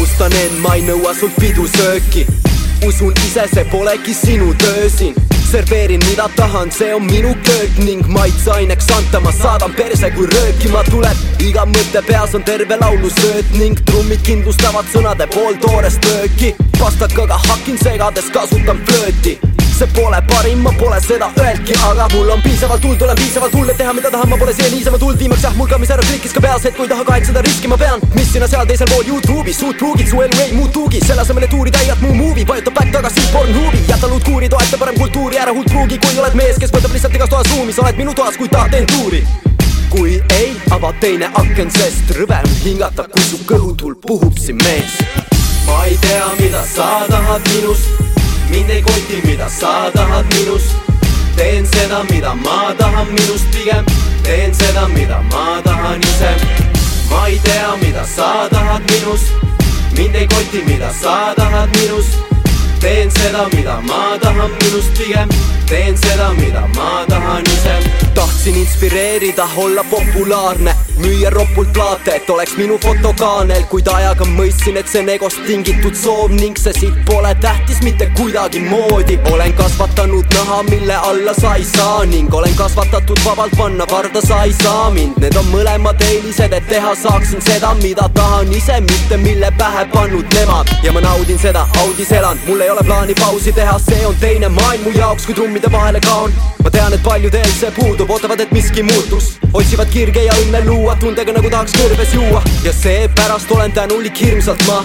alustan end, ma ei nõua sult pidusööki usun ise, see polegi sinu töö siin serveerin mida tahan, see on minu köök. Ning maitseaineks anta ma saadan perse, kui röökima tuleb iga mõte peas on terve laulusööt ning trummid kindlustavad sõnade pooltoorest lööki pastakaga hakin segades, kasutan flööti see pole parim, ma pole seda öeldki, aga mul on piisavalt tuld, olen piisavalt hull, et teha mida tahan, ma pole siia niisama tulnud, viimaks jah, mul ka mis ära klikkis ka peas, et kui taha kahetseda riski, ma pean. mis sinna seal teisel pool Youtube'is, suud pruugid, su elu ei muutugi, selle asemel, et uurida igat muu movie, vajuta back tagasi Pornhubi, jäta luud kuuri, toeta parem kultuuri, ära hull pruugi, kui oled mees, kes võtab lihtsalt igas toas ruumi, sa oled minu toas, kui tahad teen tuuri. kui ei, ava teine aken, sest rõve on hingata, kui su kõhutuul puhub siin mees. ma ei tea, mida sa tahad minust mind ei koti, mida sa tahad minust. Teen seda, mida ma tahan minust pigem. Teen seda, mida ma tahan ise ma ei tea, mida sa tahad minust. Mind ei koti, mida sa tahad minust teen seda, mida ma tahan minust pigem teen seda, mida ma tahan ise tahtsin inspireerida, olla populaarne müüa ropult plaate, et oleks minu fotokaanel, kuid ajaga mõistsin, et see on egost tingitud soov ning see siit pole tähtis mitte kuidagimoodi. olen kasvatanud naha, mille alla sa ei saa ning olen kasvatatud vabalt panna varda, sa ei saa mind. Need on mõlemad eelised, et teha saaksin seda, mida tahan ise, mitte mille pähe pannud nemad. ja ma naudin seda, audis elan, mul ei ole plaani pausi teha, see on teine maailm mu jaoks, kui trummide vahele kaon. ma tean, et paljudel see puudub, ootavad, et miski muutuks, otsivad kirge ja õnne luua tundega nagu tahaks kõrbes juua ja seepärast olen tänulik hirmsalt ma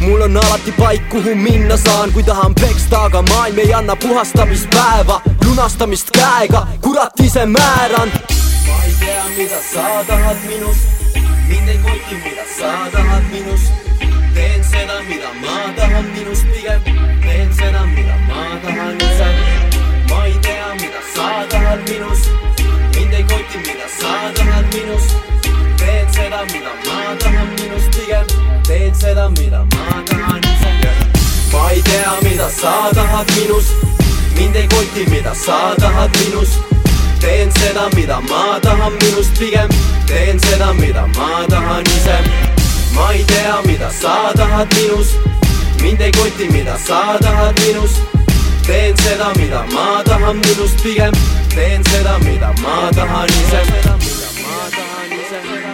mul on alati paik, kuhu minna saan, kui tahan peksta, aga maailm ei anna puhastamispäeva, lunastamist käega, kurat ise määran. ma ei tea, mida sa tahad minust, mind ei koti, mida sa tahad minust. teen seda, mida ma tahan minust minust seda, mida ma tahan minust pigem. Teen seda, mida ma tahan ise. Ma ei tea, mida sa tahad minust mind ei koti, mida sa tahad minust teen seda, mida ma tahan minust pigem. Teen seda, mida ma tahan ise. Ma ei tea, mida sa tahad minust mind ei koti, mida sa tahad minust teen seda, mida ma tahan minust pigem. Teen seda, mida ma tahan ise Forever.